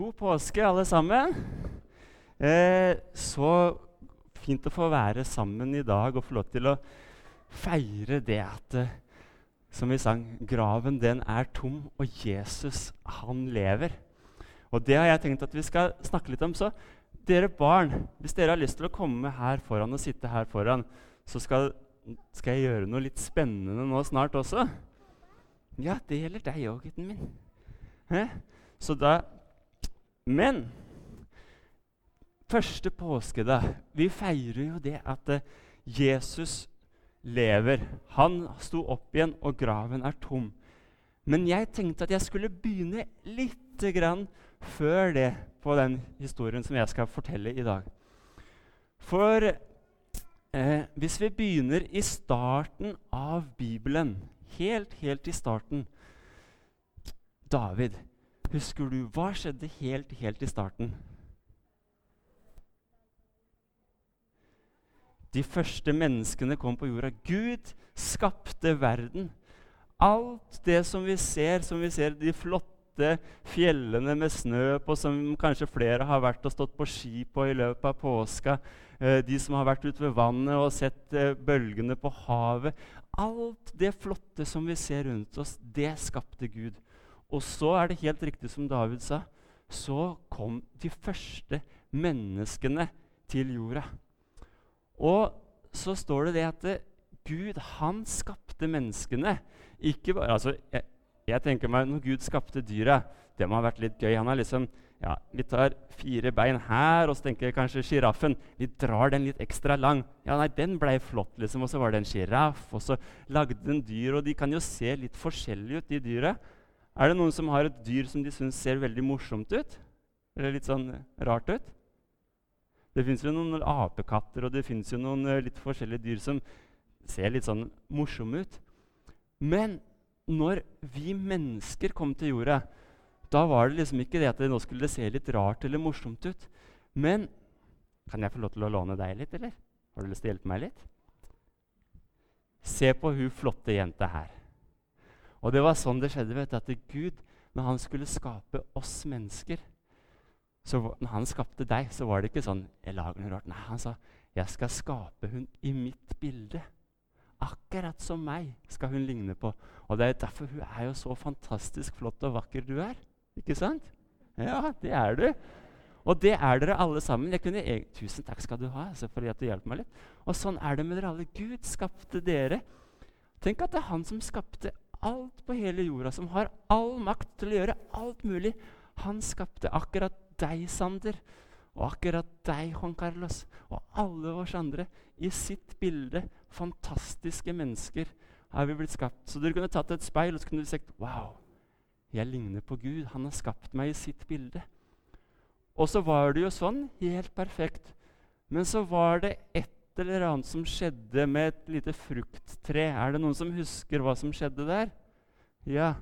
God påske, alle sammen. Eh, så fint å få være sammen i dag og få lov til å feire det at eh, Som vi sang, graven den er tom, og Jesus, han lever. Og det har jeg tenkt at vi skal snakke litt om. Så dere barn, hvis dere har lyst til å komme her foran og sitte her foran, så skal, skal jeg gjøre noe litt spennende nå snart også. Ja, det gjelder deg òg, gutten min. Eh? Så da Men første påskedag Vi feirer jo det at uh, Jesus lever. Han sto opp igjen, og graven er tom. Men jeg tenkte at jeg skulle begynne litt grann før det på den historien som jeg skal fortelle i dag. For eh, hvis vi begynner i starten av Bibelen, helt, helt i starten David, husker du hva skjedde helt, helt i starten? De første menneskene kom på jorda. Gud skapte verden. Alt det som vi ser, som vi ser de flotte fjellene med snø på, som kanskje flere har vært og stått på ski på i løpet av påska, eh, de som har vært ute ved vannet og sett eh, bølgene på havet Alt det flotte som vi ser rundt oss, det skapte Gud. Og så er det helt riktig som David sa, så kom de første menneskene til jorda. Og så står det det at Gud, han skapte menneskene. Ikke bare, altså, jeg, jeg, tenker meg, Når Gud skapte dyra, det må ha vært litt gøy. Han har liksom, ja, Vi tar fire bein her, og så tenker jeg kanskje sjiraffen. Vi drar den litt ekstra lang. Ja, nei, Den ble flott, liksom. Og så var det en sjiraff, og så lagde den dyr. Og de kan jo se litt forskjellige ut, de dyra. Er det noen som har et dyr som de syns ser veldig morsomt ut? Eller litt sånn rart ut? Det fins jo noen apekatter og det fins noen uh, litt forskjellige dyr som ser litt sånn morsomme ut. Men når vi mennesker kom til jorda, da var det liksom ikke det at det nå skulle se litt rart eller morsomt ut. Men kan jeg få lov til å låne deg litt, eller? Har du lyst til å hjelpe meg litt? Se på hun flotte jenta her. Og det var sånn det skjedde. vet du, At Gud, når han skulle skape oss mennesker, så når han skapte deg, så var det ikke sånn jeg lager noe rart. Nei, Han sa jeg skal skape hun i mitt bilde. Akkurat som meg skal hun ligne på. Og det er derfor hun er jo så fantastisk flott og vakker du er. Ikke sant? Ja, det er du. Og det er dere alle sammen. Kunne, jeg, tusen takk skal du ha altså, for at du hjelper meg litt. Og sånn er det med dere alle. Gud skapte dere. Tenk at det er han som skapte alt på hele jorda, som har all makt til å gjøre alt mulig. Han skapte akkurat deg, Sander, og akkurat deg, Juan Carlos, og alle oss andre i sitt bilde. Fantastiske mennesker har vi blitt skapt. Så dere kunne tatt et speil og så kunne du sagt Wow, jeg ligner på Gud. Han har skapt meg i sitt bilde. Og så var det jo sånn, helt perfekt. Men så var det et eller annet som skjedde med et lite frukttre. Er det noen som husker hva som skjedde der? Ja.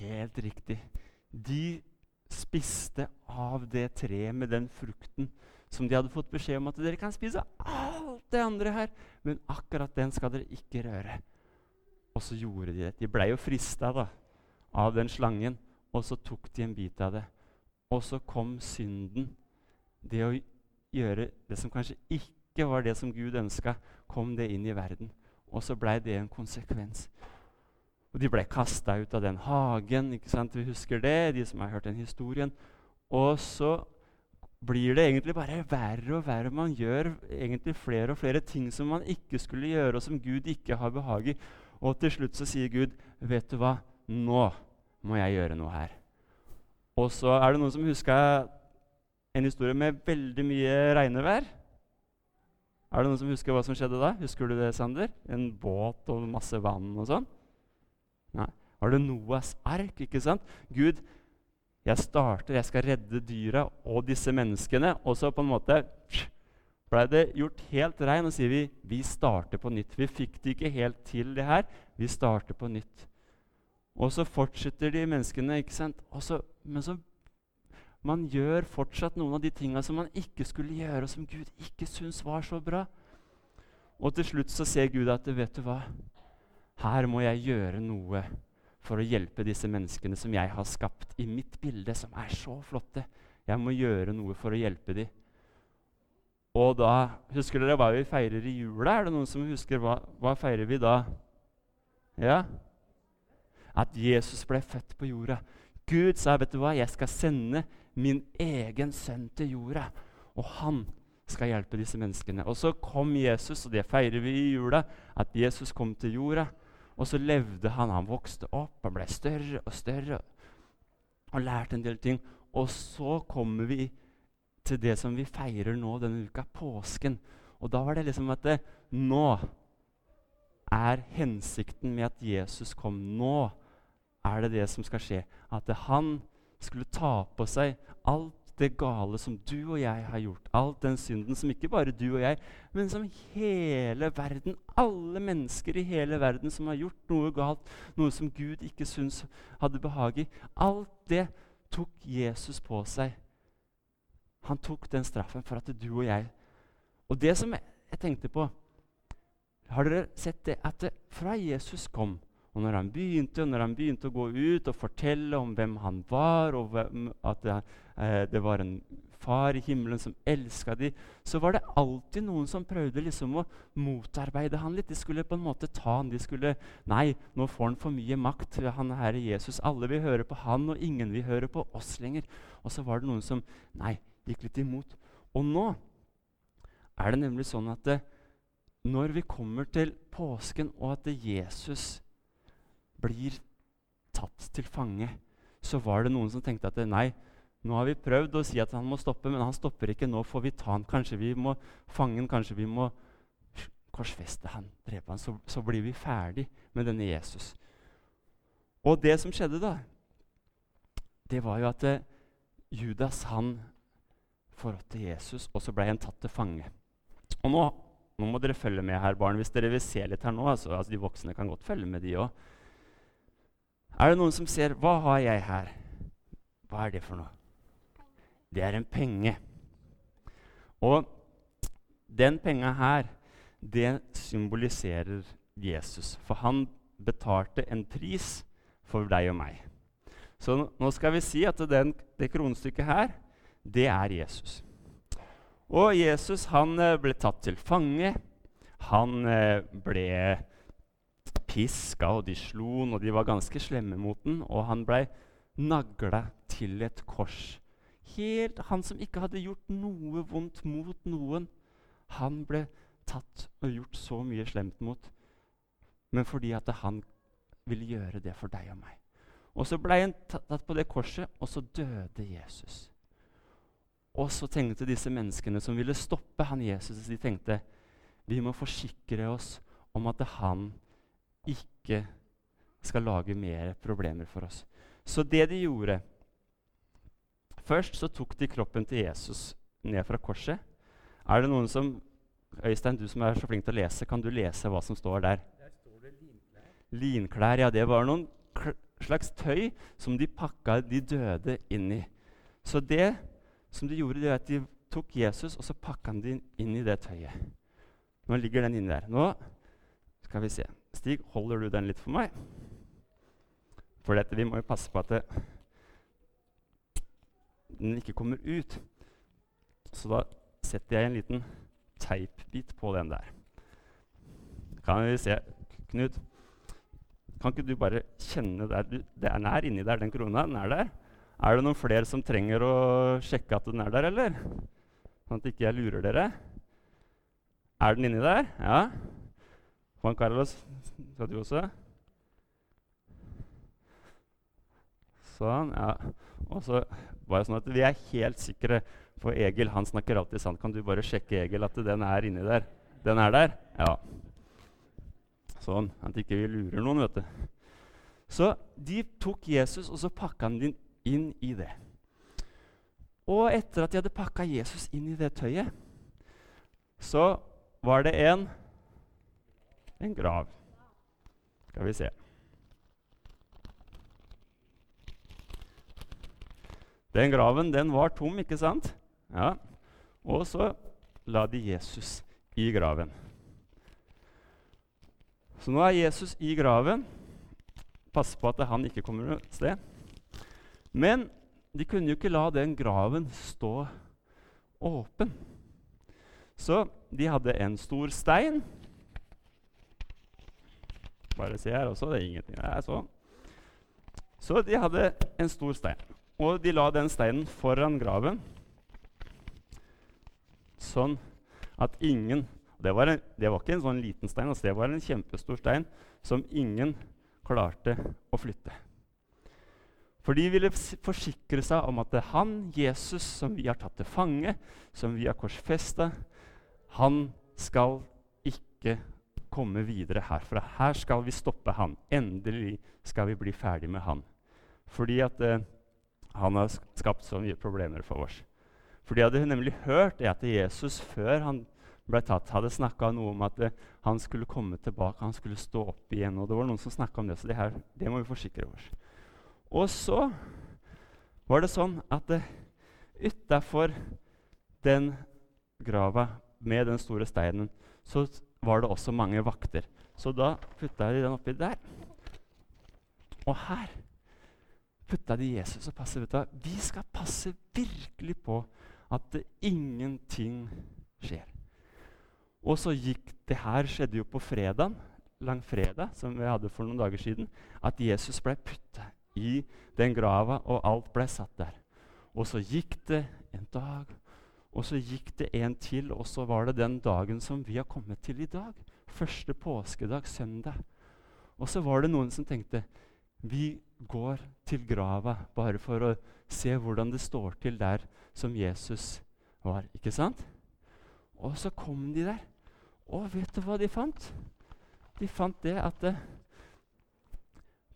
Helt riktig. De spiste av det treet med den frukten som de hadde fått beskjed om at dere kan spise alt det andre her, men akkurat den skal dere ikke røre. Og så gjorde de det. De blei jo frista av den slangen, og så tok de en bit av det. Og så kom synden. Det å gjøre det som kanskje ikke var det som Gud ønska, kom det inn i verden. Og så blei det en konsekvens. Og de ble kasta ut av den hagen. ikke sant? Vi husker det, de som har hørt den historien. Og så blir det egentlig bare verre og verre. Man gjør egentlig flere og flere ting som man ikke skulle gjøre, og som Gud ikke har behag i. Og til slutt så sier Gud, 'Vet du hva? Nå må jeg gjøre noe her.' Og så er det noen som husker en historie med veldig mye regnevær. Er det noen som husker hva som skjedde da? Husker du det, Sander? En båt og masse vann og sånn? Nei. Var det Noas ark? ikke sant? Gud, jeg starter, jeg skal redde dyra og disse menneskene. Og så på en måte blei det gjort helt rein, og sier vi vi starter på nytt. Vi fikk det ikke helt til, det her. Vi starter på nytt. Og så fortsetter de menneskene, ikke sant? Så, men så Man gjør fortsatt noen av de tinga som man ikke skulle gjøre, og som Gud ikke syns var så bra. Og til slutt så ser Gud at vet du hva? Her må jeg gjøre noe for å hjelpe disse menneskene som jeg har skapt i mitt bilde, som er så flotte. Jeg må gjøre noe for å hjelpe dem. Og da Husker dere hva vi feirer i jula? Er det noen som husker hva, hva feirer vi da? Ja? At Jesus ble født på jorda. Gud sa, 'Vet du hva, jeg skal sende min egen sønn til jorda.' Og han skal hjelpe disse menneskene. Og så kom Jesus, og det feirer vi i jula, at Jesus kom til jorda. Og så levde han. Han vokste opp, han ble større og større og lærte en del ting. Og så kommer vi til det som vi feirer nå denne uka, påsken. Og da var det liksom at det, nå er hensikten med at Jesus kom. Nå er det det som skal skje. At han skulle ta på seg alt det gale som du og jeg har gjort. Alt den synden som ikke bare du og jeg, men som hele verden, alle mennesker i hele verden som har gjort noe galt, noe som Gud ikke syns hadde behag i. Alt det tok Jesus på seg. Han tok den straffen for at du og jeg Og det som jeg tenkte på Har dere sett det at det, fra Jesus kom og når han begynte, når han begynte å gå ut og fortelle om hvem han var, og hvem, at det, eh, det, var en far i himmelen som elska dem, så var det alltid noen som prøvde liksom å motarbeide han litt. De skulle på en måte ta han, de skulle Nei, nå får han for mye makt, han herre Jesus. Alle vil høre på han, og ingen vil høre på oss lenger. Og så var det noen som nei, gikk litt imot. Og nå er det nemlig sånn at det, når vi kommer til påsken, og at det Jesus blir tatt til fange, så var det noen som tenkte at nei, nå har vi prøvd å si at han må stoppe, men han stopper ikke. Nå får vi ta han. Kanskje vi må fange han, kanskje vi må korsfeste han, drepe han. Så, så blir vi ferdig med denne Jesus. Og det som skjedde da, det var jo at eh, Judas han forrådte Jesus, og så ble han tatt til fange. Og nå, nå, må dere følge med her, barn, hvis dere vil se litt her nå. Altså, altså De voksne kan godt følge med, de òg. Er det noen som ser Hva har jeg her? Hva er det for noe? Det er en penge. Og den penga her, det symboliserer Jesus. For han betalte en pris for deg og meg. Så nå skal vi si at den, det kronestykket her, det er Jesus. Og Jesus han eh, ble tatt til fange. Han eh, ble piska, og de slo han, og de var ganske slemme mot den, og han blei nagla til et kors. Helt Han som ikke hadde gjort noe vondt mot noen, han ble tatt og gjort så mye slemt mot. Men fordi at han ville gjøre det for deg og meg. Og så ble han tatt på det korset, og så døde Jesus. Og så tenkte disse menneskene som ville stoppe han Jesus, de tenkte vi må forsikre oss om at han ikke skal lage mer problemer for oss. Så det de gjorde Først så tok de kroppen til Jesus ned fra korset. Er det noen som Øystein, du som er så flink til å lese, kan du lese hva som står der? Der står det linklær. Linklær, ja. Det var noen slags tøy som de pakka de døde inn i. Så det som de gjorde, det er at de tok Jesus og så pakka han den inn i det tøyet. Nå ligger den inni der. Nå skal vi se. Stig, holder du den litt for meg? For dette, vi må jo passe på at det, den ikke kommer ut. Så da setter jeg en liten teipbit på den der. Kan vi se Knut, kan ikke du bare kjenne der du, Den er inni der, den krona. Den er der. Er det noen flere som trenger å sjekke at den er der, eller? Sånn at ikke jeg lurer dere. Er den inni der? Ja. Juan Carlos, skal du også? Sånn, ja. Og så var det sånn at vi er helt sikre, for Egil han snakker alltid sant. Kan du bare sjekke Egil at den er inni der? Den er der? Ja. Sånn, at ikke vi lurer noen, vet du. Så de tok Jesus, og så pakka han den inn i det. Og etter at de hadde pakka Jesus inn i det tøyet, så var det en en grav. Skal vi se. Den graven den var tom, ikke sant? Ja. Og så la de Jesus i graven. Så nå er Jesus i graven. Pass på at han ikke kommer noe sted. Men de kunne jo ikke la den graven stå åpen. Så de hadde en stor stein. Bare se her også. Det er ingenting. Det er sånn. Så de hadde en stor stein. Og de la den steinen foran graven, sånn at ingen det var, en, det var ikke en sånn liten stein, altså det var en kjempestor stein som ingen klarte å flytte. For de ville forsikre seg om at det er han, Jesus, som vi har tatt til fange, som vi har korsfesta, han skal ikke komme videre herfra. Her skal vi stoppe han. Endelig skal vi bli ferdig med han. Fordi at eh, han har skapt så mye problemer for oss. For de hadde nemlig hørt at Jesus før han ble tatt, hadde snakka noe om at eh, han skulle komme tilbake, han skulle stå opp igjen. og Det var noen som om det, så det, her, det, må vi forsikre oss. Og så var det sånn at utafor den grava med den store steinen, så var det også mange vakter. Så da putta de den oppi der. Og her putta de Jesus og passet. Vet du, vi skal passe virkelig på at ingenting skjer. Og så gikk Det her skjedde jo på fredag, langfredag, som vi hadde for noen dager siden. At Jesus ble putta i den grava, og alt ble satt der. Og så gikk det en dag, og så gikk det en til, og så var det den dagen som vi har kommet til i dag. Første påskedag, søndag. Og så var det noen som tenkte vi går til grava bare for å se hvordan det står til der som Jesus var. Ikke sant? Og så kom de der. Og vet du hva de fant? De fant det at eh,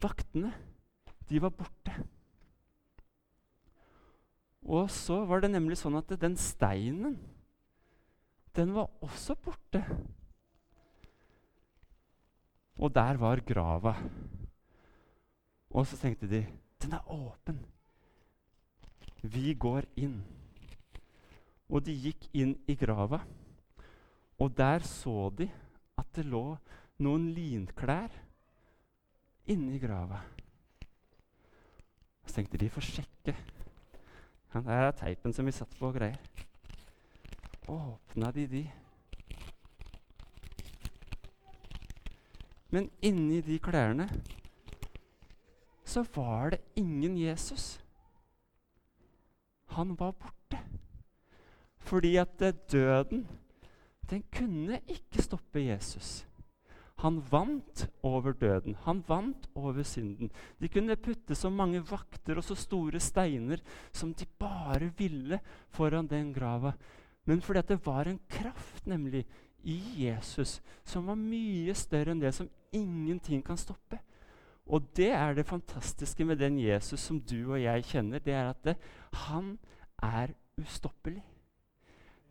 vaktene, de var borte. Og så var det nemlig sånn at den steinen, den var også borte. Og der var grava. Og så tenkte de den er åpen. Vi går inn. Og de gikk inn i grava, og der så de at det lå noen linklær inni grava. Så tenkte de får sjekke. Ja, det er teipen som vi satt på og greier. Åpna de de. Men inni de klærne så var det ingen Jesus. Han var borte. Fordi at eh, døden, den kunne ikke stoppe Jesus. Han vant over døden. Han vant over synden. De kunne putte så mange vakter og så store steiner som de bare ville foran den grava. Men fordi det var en kraft nemlig i Jesus som var mye større enn det som ingenting kan stoppe. Og det er det fantastiske med den Jesus som du og jeg kjenner. Det er at det, han er ustoppelig.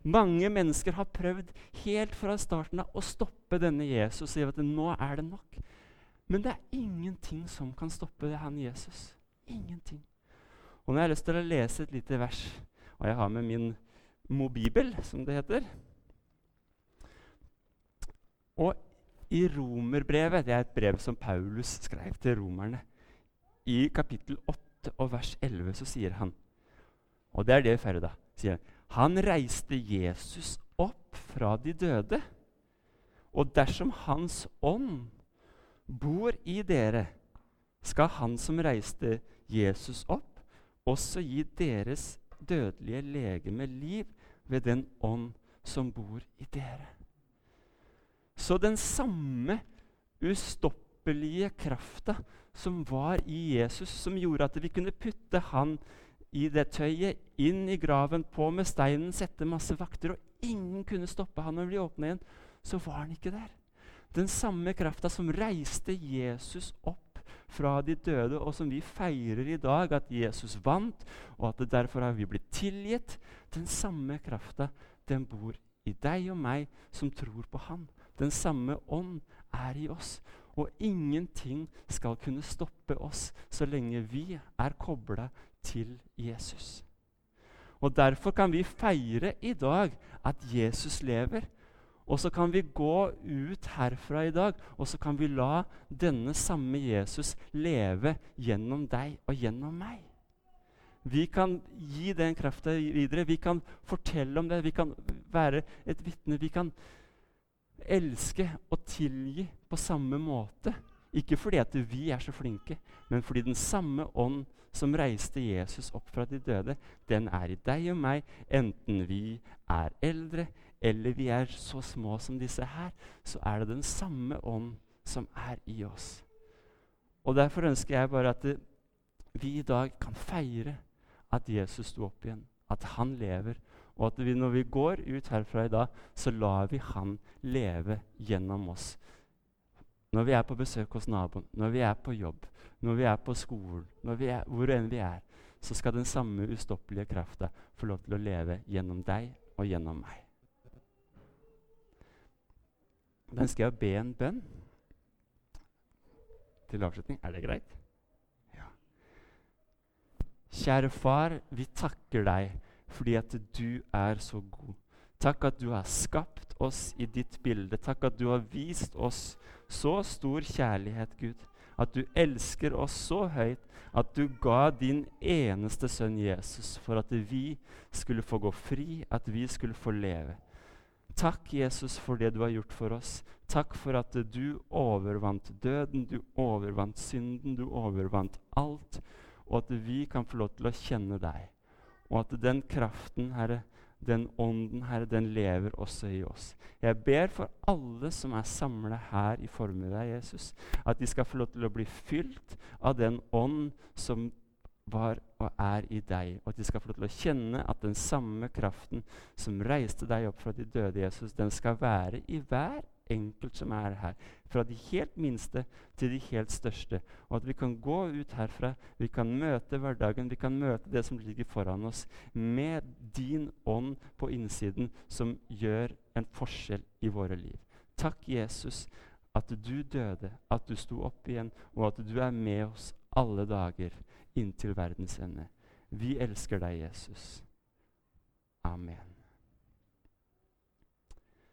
Mange mennesker har prøvd helt fra starten av å stoppe denne Jesus og si at nå er det nok. Men det er ingenting som kan stoppe det, han Jesus. Ingenting. Og nå har jeg lyst til å lese et lite vers, og jeg har med min mobibel, som det heter. Og i Romerbrevet, det er et brev som Paulus skrev til romerne, i kapittel 8 og vers 11 så sier han Og det er det ferdig, da. sier Han Han reiste Jesus opp fra de døde. Og dersom Hans ånd bor i dere, skal Han som reiste Jesus opp, også gi deres dødelige legeme liv ved den ånd som bor i dere. Så den samme ustoppelige krafta som var i Jesus, som gjorde at vi kunne putte han i det tøyet, inn i graven, på med steinen, sette masse vakter, og ingen kunne stoppe han og bli åpna igjen, så var han ikke der. Den samme krafta som reiste Jesus opp fra de døde, og som vi feirer i dag, at Jesus vant, og at det derfor har vi blitt tilgitt, den samme krafta, den bor i deg og meg som tror på Han. Den samme ånd er i oss. Og ingenting skal kunne stoppe oss så lenge vi er kobla til Jesus. Og Derfor kan vi feire i dag at Jesus lever. Og så kan vi gå ut herfra i dag og så kan vi la denne samme Jesus leve gjennom deg og gjennom meg. Vi kan gi den krafta videre. Vi kan fortelle om det. Vi kan være et vitne. Vi kan elske og tilgi på samme måte. Ikke fordi at vi er så flinke, men fordi den samme ånd som reiste Jesus opp fra de døde, den er i deg og meg, enten vi er eldre eller vi er så små som disse her, så er det den samme ånd som er i oss. Og Derfor ønsker jeg bare at vi i dag kan feire at Jesus sto opp igjen, at han lever. Og at vi, når vi går ut herfra i dag, så lar vi han leve gjennom oss. Når vi er på besøk hos naboen, når vi er på jobb, når vi er på skolen, er, hvor enn vi er, så skal den samme ustoppelige krafta få lov til å leve gjennom deg og gjennom meg. Da ønsker jeg å be en bønn til avslutning. Er det greit? Kjære far, vi takker deg fordi at du er så god. Takk at du har skapt oss i ditt bilde. Takk at du har vist oss så stor kjærlighet, Gud. At du elsker oss så høyt at du ga din eneste sønn Jesus for at vi skulle få gå fri, at vi skulle få leve. Takk, Jesus, for det du har gjort for oss. Takk for at du overvant døden, du overvant synden, du overvant alt og at vi kan få lov til å kjenne deg. Og at den kraften, Herre, den ånden, Herre, den lever også i oss. Jeg ber for alle som er samla her i formiddag, Jesus, at de skal få lov til å bli fylt av den ånd som var og er i deg, og at de skal få lov til å kjenne at den samme kraften som reiste deg opp fra de døde, Jesus, den skal være i hver enkelt som er her. Fra de helt minste til de helt største. Og at vi kan gå ut herfra, vi kan møte hverdagen, vi kan møte det som ligger foran oss, med din ånd på innsiden, som gjør en forskjell i våre liv. Takk, Jesus, at du døde, at du sto opp igjen, og at du er med oss alle dager inntil verdens ende. Vi elsker deg, Jesus. Amen.